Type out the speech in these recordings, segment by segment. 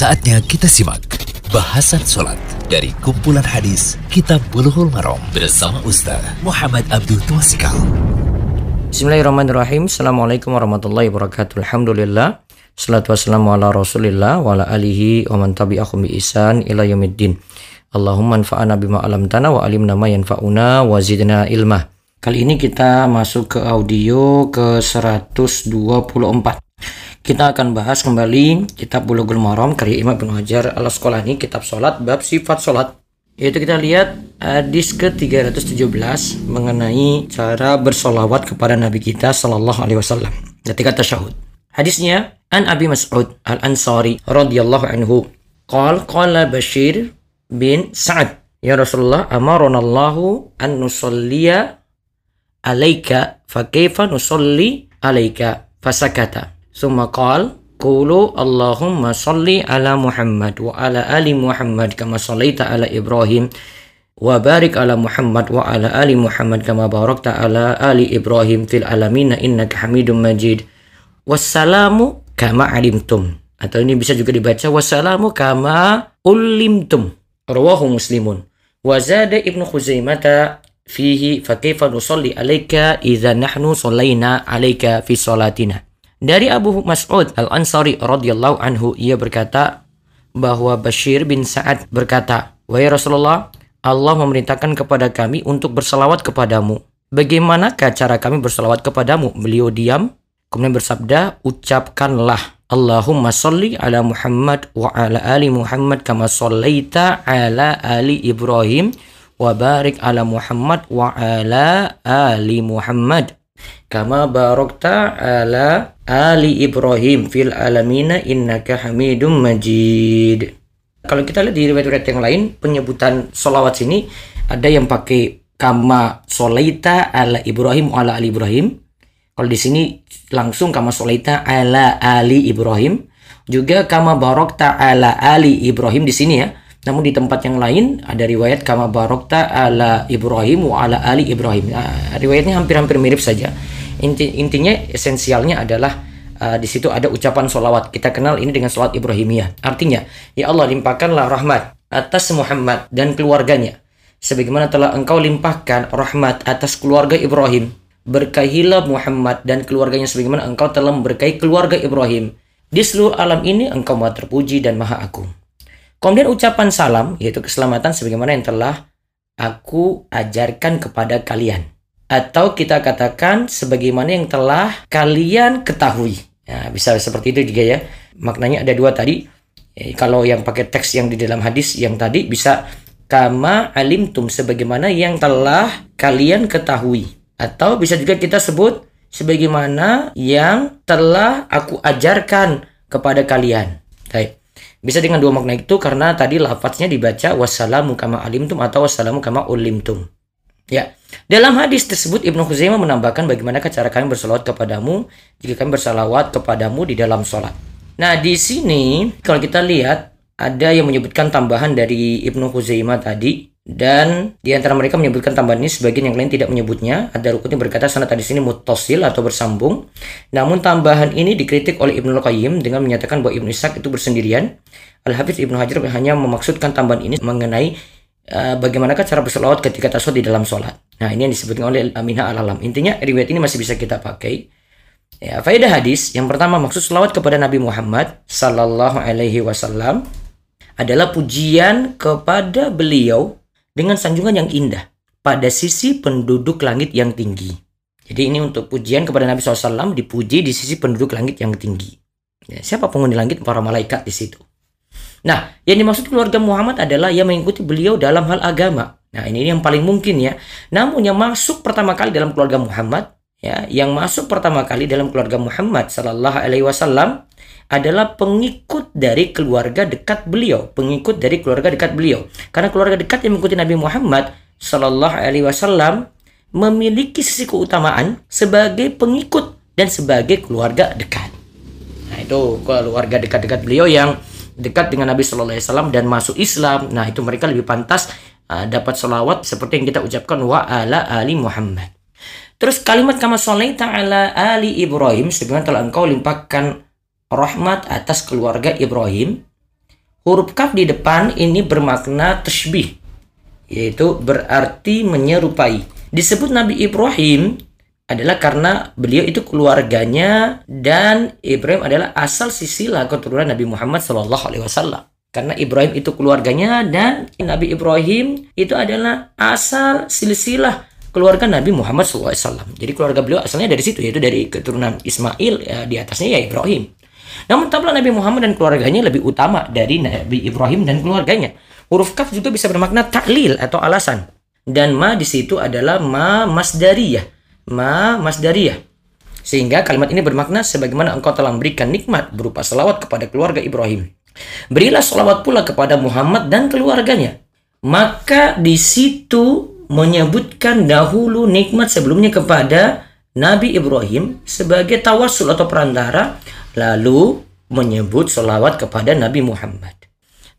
Saatnya kita simak bahasan sholat dari kumpulan hadis Kitab Bulughul Maram bersama Ustaz Muhammad Abdul Tuasikal. Bismillahirrahmanirrahim. Assalamualaikum warahmatullahi wabarakatuh. Alhamdulillah. Salatu wassalamu ala rasulillah wa ala alihi wa man tabi'ahum bi isan ila yaumiddin. Allahumma anfa'ana bima alamtana wa alimna ma yanfa'una wa zidna ilmah. Kali ini kita masuk ke audio ke 124. Kita akan bahas kembali kitab Bulughul Maram karya Imam Ibnu Hajar al Asqalani kitab salat bab sifat salat. Yaitu kita lihat hadis ke-317 mengenai cara bersolawat kepada Nabi kita sallallahu alaihi wasallam ketika tasyahud. Hadisnya an Abi Mas'ud Al-Ansari radhiyallahu anhu qal qala Bashir bin Sa'ad ya Rasulullah amaronallahu an nusalliya alaika fa kaifa nusalli alaika fasakata Summa qal Qulu Allahumma salli ala Muhammad wa ala ali Muhammad kama sallaita ala Ibrahim wa barik ala Muhammad wa ala ali Muhammad kama barakta ala ali Ibrahim fil alamin innaka Hamidum Majid. Wassalamu kama alimtum. Atau ini bisa juga dibaca wassalamu kama ulimtum. Rawahu Muslimun. Wa zada Ibnu Khuzaimah fihi fa kaifa nusalli alayka idza nahnu sallaina alayka fi salatina. Dari Abu Mas'ud Al-Ansari radhiyallahu anhu ia berkata bahwa Bashir bin Sa'ad berkata, "Wahai Rasulullah, Allah memerintahkan kepada kami untuk berselawat kepadamu. Bagaimanakah cara kami berselawat kepadamu?" Beliau diam, kemudian bersabda, "Ucapkanlah Allahumma salli ala Muhammad wa ala ali Muhammad kama sallaita ala ali Ibrahim wa barik ala Muhammad wa ala ali Muhammad." Kama barakta ala ali Ibrahim fil alamina innaka hamidum majid. Kalau kita lihat di riwayat-riwayat yang lain, penyebutan solawat sini ada yang pakai kama solaita ala Ibrahim ala ali Ibrahim. Kalau di sini langsung kama solaita ala ali Ibrahim. Juga kama barokta ala ali Ibrahim di sini ya. Namun di tempat yang lain ada riwayat kama barokta ala Ibrahim wa ala ali Ibrahim. Nah, riwayatnya hampir-hampir mirip saja. Inti, intinya esensialnya adalah uh, di situ ada ucapan solawat. Kita kenal ini dengan solawat Ibrahimiyah. Artinya, ya Allah limpahkanlah rahmat atas Muhammad dan keluarganya. Sebagaimana telah engkau limpahkan rahmat atas keluarga Ibrahim. Berkahilah Muhammad dan keluarganya sebagaimana engkau telah memberkahi keluarga Ibrahim. Di seluruh alam ini engkau maha terpuji dan maha agung. Kemudian ucapan salam, yaitu keselamatan sebagaimana yang telah aku ajarkan kepada kalian. Atau kita katakan sebagaimana yang telah kalian ketahui. Ya, bisa seperti itu juga ya. Maknanya ada dua tadi. Eh, kalau yang pakai teks yang di dalam hadis yang tadi bisa kama alimtum sebagaimana yang telah kalian ketahui. Atau bisa juga kita sebut sebagaimana yang telah aku ajarkan kepada kalian. Baik. Bisa dengan dua makna itu karena tadi lafaznya dibaca wassalamu kama alimtum atau wassalamu kama ulimtum. Ya, dalam hadis tersebut Ibnu Khuzaimah menambahkan bagaimana cara kami bersolawat kepadamu jika kami bersalawat kepadamu di dalam sholat. Nah, di sini kalau kita lihat ada yang menyebutkan tambahan dari Ibnu Khuzaimah tadi dan di antara mereka menyebutkan tambahan ini sebagian yang lain tidak menyebutnya. Ada rukun yang berkata sanad di sini mutasil atau bersambung. Namun tambahan ini dikritik oleh Ibnu Qayyim dengan menyatakan bahwa Ibnu Ishaq itu bersendirian. Al-Hafiz Ibnu Hajar hanya memaksudkan tambahan ini mengenai uh, bagaimanakah cara bersolawat ketika tasawuf di dalam sholat. Nah ini yang disebutkan oleh Aminah Al-Alam. Intinya riwayat ini masih bisa kita pakai. Ya, faedah hadis yang pertama maksud selawat kepada Nabi Muhammad Sallallahu Alaihi Wasallam adalah pujian kepada beliau dengan sanjungan yang indah pada sisi penduduk langit yang tinggi. Jadi ini untuk pujian kepada Nabi SAW dipuji di sisi penduduk langit yang tinggi. Ya, siapa penghuni langit? Para malaikat di situ. Nah, yang dimaksud keluarga Muhammad adalah yang mengikuti beliau dalam hal agama. Nah, ini yang paling mungkin ya. Namun yang masuk pertama kali dalam keluarga Muhammad, ya, yang masuk pertama kali dalam keluarga Muhammad Sallallahu Alaihi Wasallam adalah pengikut dari keluarga dekat beliau, pengikut dari keluarga dekat beliau. Karena keluarga dekat yang mengikuti Nabi Muhammad Shallallahu Alaihi Wasallam memiliki sisi keutamaan sebagai pengikut dan sebagai keluarga dekat. Nah itu keluarga dekat-dekat beliau yang dekat dengan Nabi Shallallahu Alaihi Wasallam dan masuk Islam. Nah itu mereka lebih pantas uh, dapat salawat seperti yang kita ucapkan wa ala ali Muhammad. Terus kalimat kama sholaita ala ali Ibrahim sebagaimana telah engkau limpahkan rahmat atas keluarga Ibrahim. huruf kaf di depan ini bermakna tashbih yaitu berarti menyerupai. Disebut Nabi Ibrahim adalah karena beliau itu keluarganya dan Ibrahim adalah asal sisilah keturunan Nabi Muhammad Shallallahu Alaihi Wasallam. Karena Ibrahim itu keluarganya dan Nabi Ibrahim itu adalah asal silsilah keluarga Nabi Muhammad SAW. Jadi keluarga beliau asalnya dari situ yaitu dari keturunan Ismail ya, di atasnya ya Ibrahim. Namun tampaklah Nabi Muhammad dan keluarganya lebih utama dari Nabi Ibrahim dan keluarganya. Huruf kaf juga bisa bermakna taklil atau alasan. Dan ma di situ adalah ma masdariyah. Ma masdariyah. Sehingga kalimat ini bermakna sebagaimana engkau telah memberikan nikmat berupa selawat kepada keluarga Ibrahim. Berilah salawat pula kepada Muhammad dan keluarganya. Maka di situ menyebutkan dahulu nikmat sebelumnya kepada Nabi Ibrahim sebagai tawasul atau perantara, lalu menyebut salawat kepada Nabi Muhammad.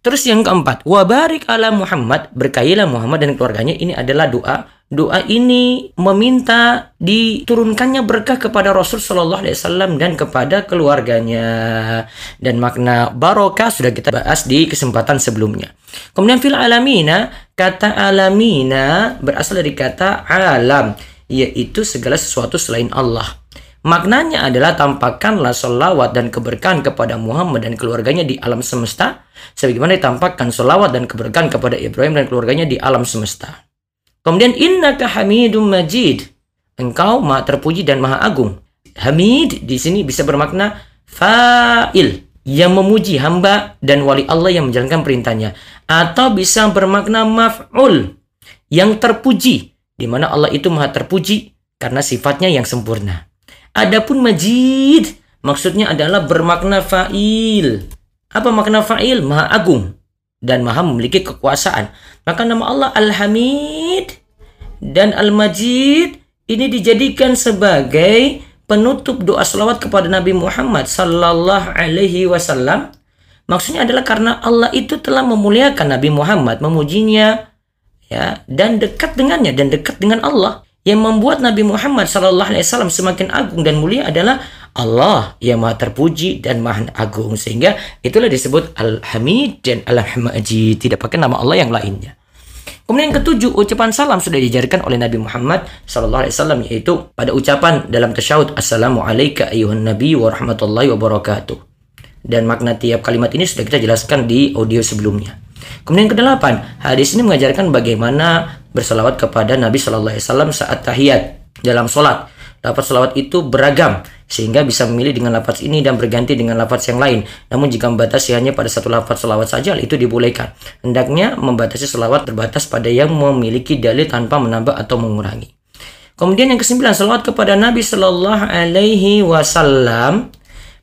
Terus yang keempat, wabarik ala Muhammad, berkailah Muhammad dan keluarganya. Ini adalah doa. Doa ini meminta diturunkannya berkah kepada Rasul Shallallahu Alaihi Wasallam dan kepada keluarganya. Dan makna barokah sudah kita bahas di kesempatan sebelumnya. Kemudian fil alamina, kata alamina berasal dari kata alam, yaitu segala sesuatu selain Allah. Maknanya adalah tampakkanlah selawat dan keberkahan kepada Muhammad dan keluarganya di alam semesta, sebagaimana ditampakkan selawat dan keberkahan kepada Ibrahim dan keluarganya di alam semesta. Kemudian innaka hamidum majid. Engkau maha terpuji dan maha agung. Hamid di sini bisa bermakna fa'il yang memuji hamba dan wali Allah yang menjalankan perintahnya atau bisa bermakna maf'ul yang terpuji di mana Allah itu maha terpuji karena sifatnya yang sempurna. Adapun majid maksudnya adalah bermakna fa'il. Apa makna fa'il? Maha agung dan maha memiliki kekuasaan. Maka nama Allah Al-Hamid dan Al-Majid ini dijadikan sebagai penutup doa selawat kepada Nabi Muhammad sallallahu alaihi wasallam. Maksudnya adalah karena Allah itu telah memuliakan Nabi Muhammad, memujinya ya dan dekat dengannya dan dekat dengan Allah yang membuat Nabi Muhammad Sallallahu Alaihi Wasallam semakin agung dan mulia adalah Allah yang maha terpuji dan maha agung sehingga itulah disebut Al-Hamid dan Al-Hamajid tidak pakai nama Allah yang lainnya. Kemudian yang ketujuh, ucapan salam sudah diajarkan oleh Nabi Muhammad Sallallahu Alaihi Wasallam yaitu pada ucapan dalam tasyahud Assalamualaikum ayuhan Nabi wa rahmatullahi. Dan makna tiap kalimat ini sudah kita jelaskan di audio sebelumnya. Kemudian yang kedelapan, hadis ini mengajarkan bagaimana bersalawat kepada Nabi Shallallahu Alaihi Wasallam saat tahiyat dalam sholat. Lafaz salawat itu beragam sehingga bisa memilih dengan lafaz ini dan berganti dengan lafaz yang lain. Namun jika membatasi hanya pada satu lafaz salawat saja itu dibolehkan. Hendaknya membatasi salawat terbatas pada yang memiliki dalil tanpa menambah atau mengurangi. Kemudian yang kesembilan salawat kepada Nabi Shallallahu Alaihi Wasallam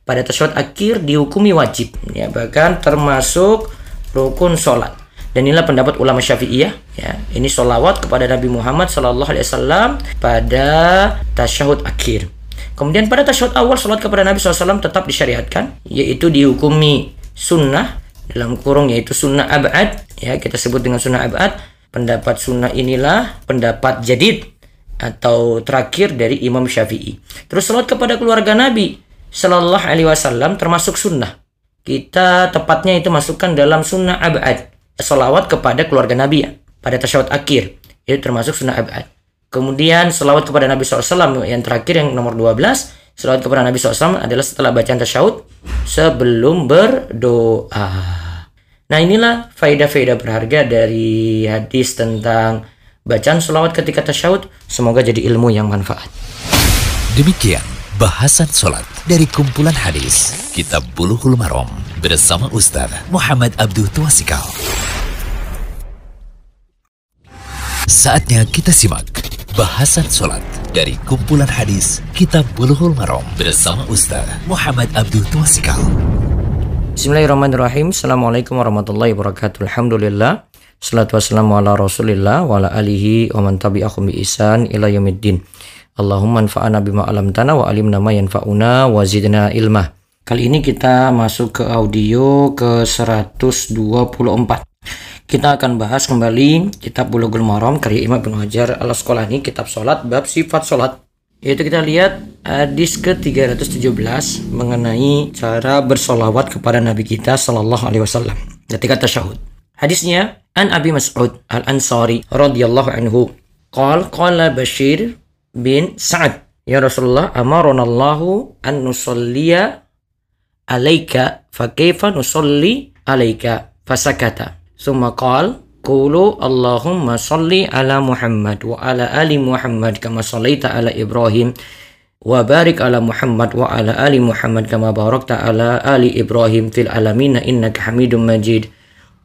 pada tasyahud akhir dihukumi wajib ya bahkan termasuk rukun sholat dan inilah pendapat ulama Syafi'iyah ya. Ini solawat kepada Nabi Muhammad Sallallahu Alaihi Wasallam pada tasyahud akhir. Kemudian pada tasyahud awal sholat kepada Nabi SAW tetap disyariatkan yaitu dihukumi sunnah dalam kurung yaitu sunnah abad ya. Kita sebut dengan sunnah abad. Pendapat sunnah inilah pendapat jadid atau terakhir dari Imam Syafi'i. Terus sholat kepada keluarga Nabi Sallallahu Alaihi Wasallam termasuk sunnah. Kita tepatnya itu masukkan dalam sunnah abad selawat kepada keluarga Nabi ya, pada tasyahud akhir. Itu termasuk sunnah abad. Kemudian selawat kepada Nabi SAW yang terakhir yang nomor 12. Selawat kepada Nabi SAW adalah setelah bacaan tasyahud sebelum berdoa. Nah inilah faedah-faedah berharga dari hadis tentang bacaan selawat ketika tasyahud. Semoga jadi ilmu yang manfaat. Demikian bahasan sholat dari kumpulan hadis Kitab Bulughul Maram bersama Ustaz Muhammad Abdul Tuasikal. Saatnya kita simak bahasan sholat dari kumpulan hadis Kitab Bulughul Maram bersama Ustaz Muhammad Abdul Tuasikal. Bismillahirrahmanirrahim. Assalamualaikum warahmatullahi wabarakatuh. Alhamdulillah. Salatu wassalamu ala rasulillah wa ala alihi wa man tabi'ahum bi isan ila yaumiddin. Allahumma anfa'ana bima alamtana wa alimna ma yanfa'una wa zidna ilmah. Kali ini kita masuk ke audio ke 124. Kita akan bahas kembali kitab Bulughul Maram karya Imam Ibnu Hajar al Asqalani kitab salat bab sifat salat. Yaitu kita lihat hadis ke-317 mengenai cara bersolawat kepada Nabi kita Sallallahu Alaihi Wasallam. ketika tasyahud. Hadisnya an Abi Mas'ud Al-Ansari radhiyallahu anhu. Qal qala Bashir bin Sa'ad, "Ya Rasulullah, amarona Allahu an nusalliya alaika fa kaifa nusalli alaika?" Fasakata. Summa qala Qulu Allahumma salli ala Muhammad wa ala ali Muhammad kama sallaita ala Ibrahim wa barik ala Muhammad wa ala ali Muhammad kama barakta ala ali Ibrahim fil alamin innaka Hamidum Majid.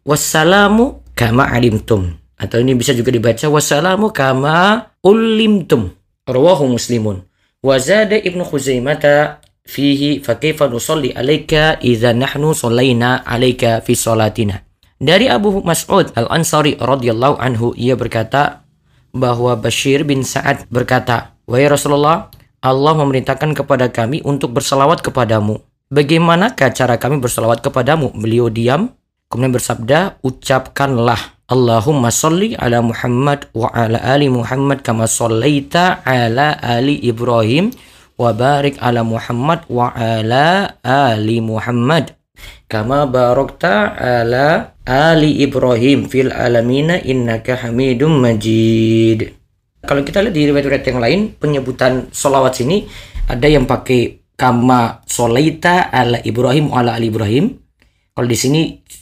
Wassalamu kama alimtum. Atau ini bisa juga dibaca wassalamu kama ulimtum. Rawahu Muslimun. Wa zada Ibnu Khuzaimah fihi kaifa nusalli alayka idza nahnu sallaina alayka fi salatina. Dari Abu Mas'ud Al-Ansari radhiyallahu anhu ia berkata bahwa Bashir bin Sa'ad berkata, "Wahai Rasulullah, Allah memerintahkan kepada kami untuk bersalawat kepadamu. Bagaimanakah cara kami bersalawat kepadamu?" Beliau diam Kemudian bersabda, ucapkanlah Allahumma salli ala Muhammad wa ala ali Muhammad kama sallaita ala ali Ibrahim wa barik ala Muhammad wa ala ali Muhammad kama barakta ala ali Ibrahim fil alamina innaka Hamidum Majid. Kalau kita lihat di riwayat-riwayat yang lain, penyebutan solawat sini ada yang pakai kama solaita ala Ibrahim wa ala ali Ibrahim. Kalau di sini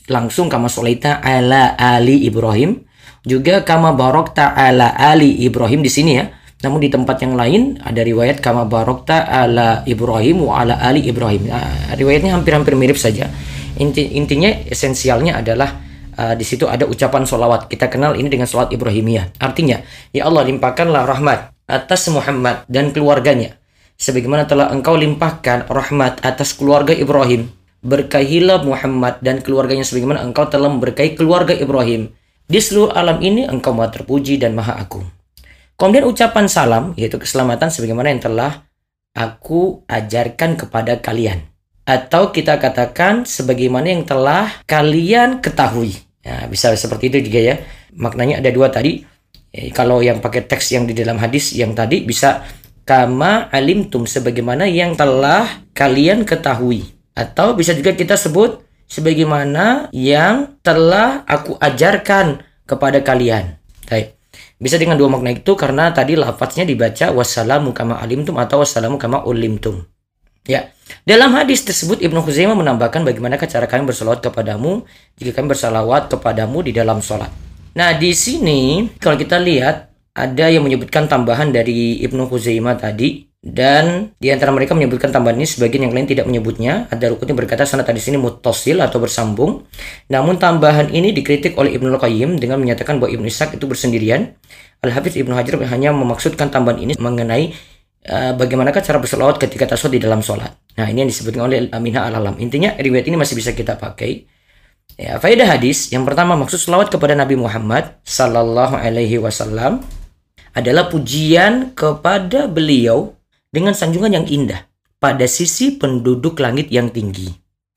langsung kama solaita ala ali Ibrahim. Juga kama barokta ala ali Ibrahim di sini ya. Namun di tempat yang lain ada riwayat kama barokta ala Ibrahim wa ala ali Ibrahim. Nah, riwayatnya hampir-hampir mirip saja. Inti, intinya esensialnya adalah uh, di situ ada ucapan solawat. Kita kenal ini dengan solawat Ibrahimiyah. Artinya, ya Allah limpahkanlah rahmat atas Muhammad dan keluarganya. Sebagaimana telah engkau limpahkan rahmat atas keluarga Ibrahim berkahilah Muhammad dan keluarganya sebagaimana engkau telah memberkahi keluarga Ibrahim. Di seluruh alam ini engkau maha terpuji dan maha agung. Kemudian ucapan salam, yaitu keselamatan sebagaimana yang telah aku ajarkan kepada kalian. Atau kita katakan sebagaimana yang telah kalian ketahui. Ya, bisa seperti itu juga ya. Maknanya ada dua tadi. Eh, kalau yang pakai teks yang di dalam hadis yang tadi bisa kama alimtum sebagaimana yang telah kalian ketahui atau bisa juga kita sebut sebagaimana yang telah aku ajarkan kepada kalian. Baik. Bisa dengan dua makna itu karena tadi lafaznya dibaca wassalamu kama alimtum atau wassalamu kama ulimtum. Ya. Dalam hadis tersebut Ibnu Khuzaimah menambahkan bagaimana cara kami bersolawat kepadamu jika kami bersalawat kepadamu di dalam sholat. Nah di sini kalau kita lihat ada yang menyebutkan tambahan dari Ibnu Khuzaimah tadi dan di antara mereka menyebutkan tambahan ini sebagian yang lain tidak menyebutnya. Ada rukun yang berkata sanad di sini mutasil atau bersambung. Namun tambahan ini dikritik oleh Ibnu Qayyim dengan menyatakan bahwa Ibnu Ishaq itu bersendirian. Al-Hafiz Ibnu Hajar hanya memaksudkan tambahan ini mengenai uh, bagaimanakah cara berselawat ketika tasawuf di dalam sholat. Nah ini yang disebutkan oleh Aminah Al-Alam. Intinya riwayat ini masih bisa kita pakai. Ya, faedah hadis yang pertama maksud selawat kepada Nabi Muhammad sallallahu alaihi wasallam adalah pujian kepada beliau dengan sanjungan yang indah pada sisi penduduk langit yang tinggi.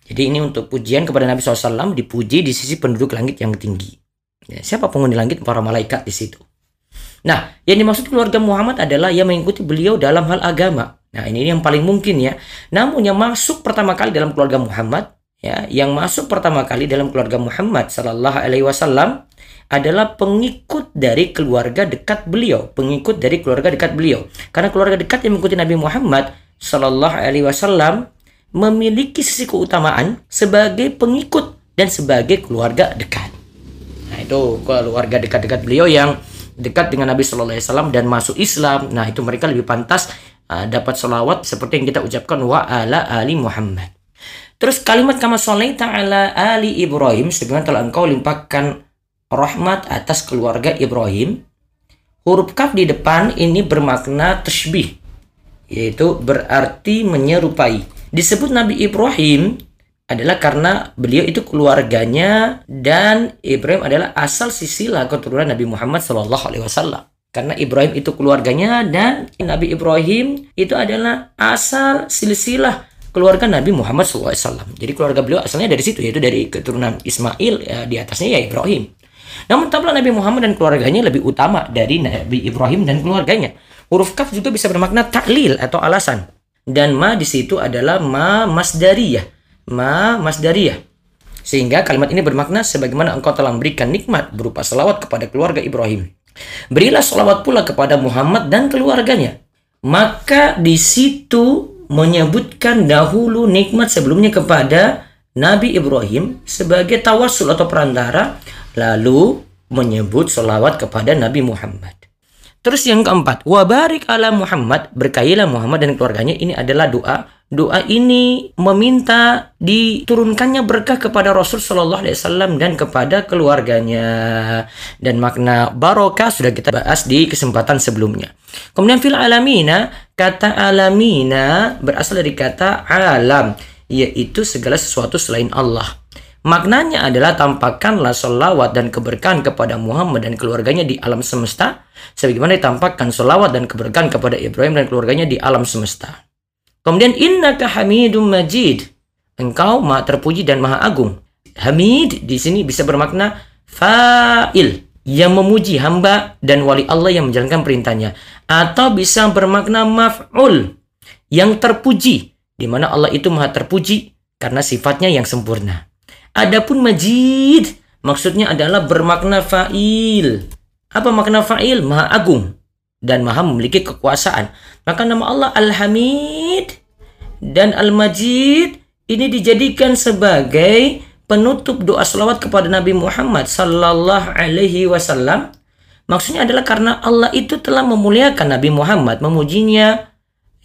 Jadi ini untuk pujian kepada Nabi SAW dipuji di sisi penduduk langit yang tinggi. Ya, siapa penghuni langit? Para malaikat di situ. Nah, yang dimaksud keluarga Muhammad adalah yang mengikuti beliau dalam hal agama. Nah, ini yang paling mungkin ya. Namun yang masuk pertama kali dalam keluarga Muhammad, ya, yang masuk pertama kali dalam keluarga Muhammad Sallallahu Alaihi Wasallam adalah pengikut dari keluarga dekat beliau, pengikut dari keluarga dekat beliau. Karena keluarga dekat yang mengikuti Nabi Muhammad Shallallahu Alaihi Wasallam memiliki sisi keutamaan sebagai pengikut dan sebagai keluarga dekat. Nah itu keluarga dekat-dekat beliau yang dekat dengan Nabi Shallallahu Alaihi Wasallam dan masuk Islam. Nah itu mereka lebih pantas uh, dapat salawat seperti yang kita ucapkan wa ala ali Muhammad. Terus kalimat kama ala ali Ibrahim sebagaimana telah engkau limpahkan rahmat atas keluarga Ibrahim. Huruf kaf di depan ini bermakna tashbih, yaitu berarti menyerupai. Disebut Nabi Ibrahim adalah karena beliau itu keluarganya dan Ibrahim adalah asal sisilah keturunan Nabi Muhammad Shallallahu Alaihi Wasallam. Karena Ibrahim itu keluarganya dan Nabi Ibrahim itu adalah asal silsilah keluarga Nabi Muhammad SAW. Jadi keluarga beliau asalnya dari situ yaitu dari keturunan Ismail ya, di atasnya ya Ibrahim. Namun tampaklah Nabi Muhammad dan keluarganya lebih utama dari Nabi Ibrahim dan keluarganya. Huruf kaf juga bisa bermakna taklil atau alasan. Dan ma di situ adalah ma masdariyah. Ma masdariyah. Sehingga kalimat ini bermakna sebagaimana engkau telah memberikan nikmat berupa salawat kepada keluarga Ibrahim. Berilah salawat pula kepada Muhammad dan keluarganya. Maka di situ menyebutkan dahulu nikmat sebelumnya kepada Nabi Ibrahim sebagai tawasul atau perantara, lalu menyebut salawat kepada Nabi Muhammad. Terus yang keempat, wabarik ala Muhammad, berkailah Muhammad dan keluarganya. Ini adalah doa doa ini meminta diturunkannya berkah kepada Rasul Shallallahu Alaihi Wasallam dan kepada keluarganya dan makna barokah sudah kita bahas di kesempatan sebelumnya. Kemudian fil alamina kata alamina berasal dari kata alam yaitu segala sesuatu selain Allah. Maknanya adalah tampakkanlah solawat dan keberkahan kepada Muhammad dan keluarganya di alam semesta, sebagaimana ditampakkan solawat dan keberkahan kepada Ibrahim dan keluarganya di alam semesta. Kemudian innaka hamidum majid. Engkau maha terpuji dan maha agung. Hamid di sini bisa bermakna fa'il yang memuji hamba dan wali Allah yang menjalankan perintahnya atau bisa bermakna maf'ul yang terpuji di mana Allah itu maha terpuji karena sifatnya yang sempurna. Adapun majid maksudnya adalah bermakna fa'il. Apa makna fa'il? Maha agung dan maha memiliki kekuasaan. Maka nama Allah Al-Hamid dan Al-Majid ini dijadikan sebagai penutup doa selawat kepada Nabi Muhammad sallallahu alaihi wasallam. Maksudnya adalah karena Allah itu telah memuliakan Nabi Muhammad, memujinya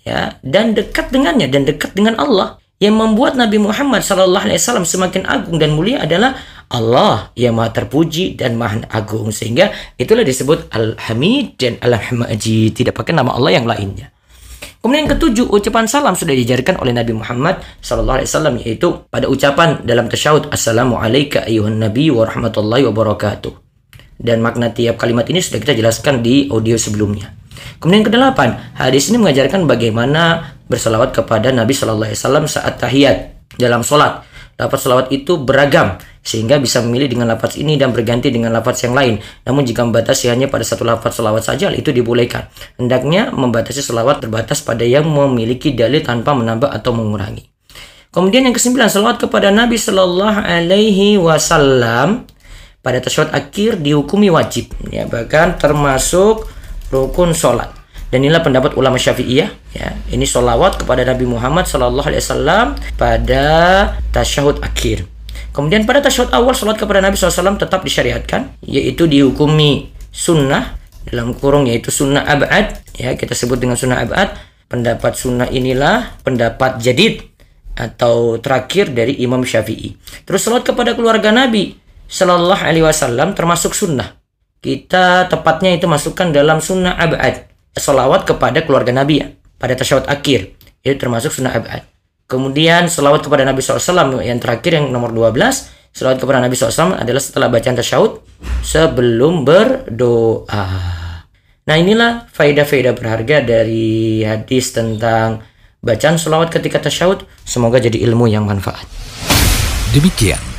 ya dan dekat dengannya dan dekat dengan Allah. Yang membuat Nabi Muhammad sallallahu alaihi wasallam semakin agung dan mulia adalah Allah yang maha terpuji dan maha agung sehingga itulah disebut Al-Hamid dan Al-Hamajid tidak pakai nama Allah yang lainnya. Kemudian yang ketujuh, ucapan salam sudah diajarkan oleh Nabi Muhammad sallallahu alaihi wasallam yaitu pada ucapan dalam tasyahud Assalamu alayka nabi wa rahmatullahi wa barakatuh. Dan makna tiap kalimat ini sudah kita jelaskan di audio sebelumnya. Kemudian yang kedelapan, hadis ini mengajarkan bagaimana bersalawat kepada Nabi Shallallahu Alaihi Wasallam saat tahiyat dalam sholat. Lafaz salawat itu beragam sehingga bisa memilih dengan lafaz ini dan berganti dengan lafaz yang lain. Namun jika membatasi hanya pada satu lafaz salawat saja, itu dibolehkan. Hendaknya membatasi salawat terbatas pada yang memiliki dalil tanpa menambah atau mengurangi. Kemudian yang kesembilan, salawat kepada Nabi Shallallahu Alaihi Wasallam pada tasyahud akhir dihukumi wajib, ya bahkan termasuk rukun sholat. Dan inilah pendapat ulama Syafi'iyah ya. Ini sholawat kepada Nabi Muhammad Sallallahu Alaihi Wasallam pada tasyahud akhir. Kemudian pada tasyahud awal sholat kepada Nabi SAW tetap disyariatkan, yaitu dihukumi sunnah dalam kurung yaitu sunnah abad ya kita sebut dengan sunnah abad. Pendapat sunnah inilah pendapat jadid atau terakhir dari Imam Syafi'i. Terus sholat kepada keluarga Nabi Sallallahu Alaihi Wasallam termasuk sunnah. Kita tepatnya itu masukkan dalam sunnah abad selawat kepada keluarga Nabi ya, pada tasyahud akhir. Itu termasuk sunnah abad. Kemudian selawat kepada Nabi SAW yang terakhir yang nomor 12. Selawat kepada Nabi SAW adalah setelah bacaan tasyahud sebelum berdoa. Nah inilah faedah-faedah berharga dari hadis tentang bacaan selawat ketika tasyahud. Semoga jadi ilmu yang manfaat. Demikian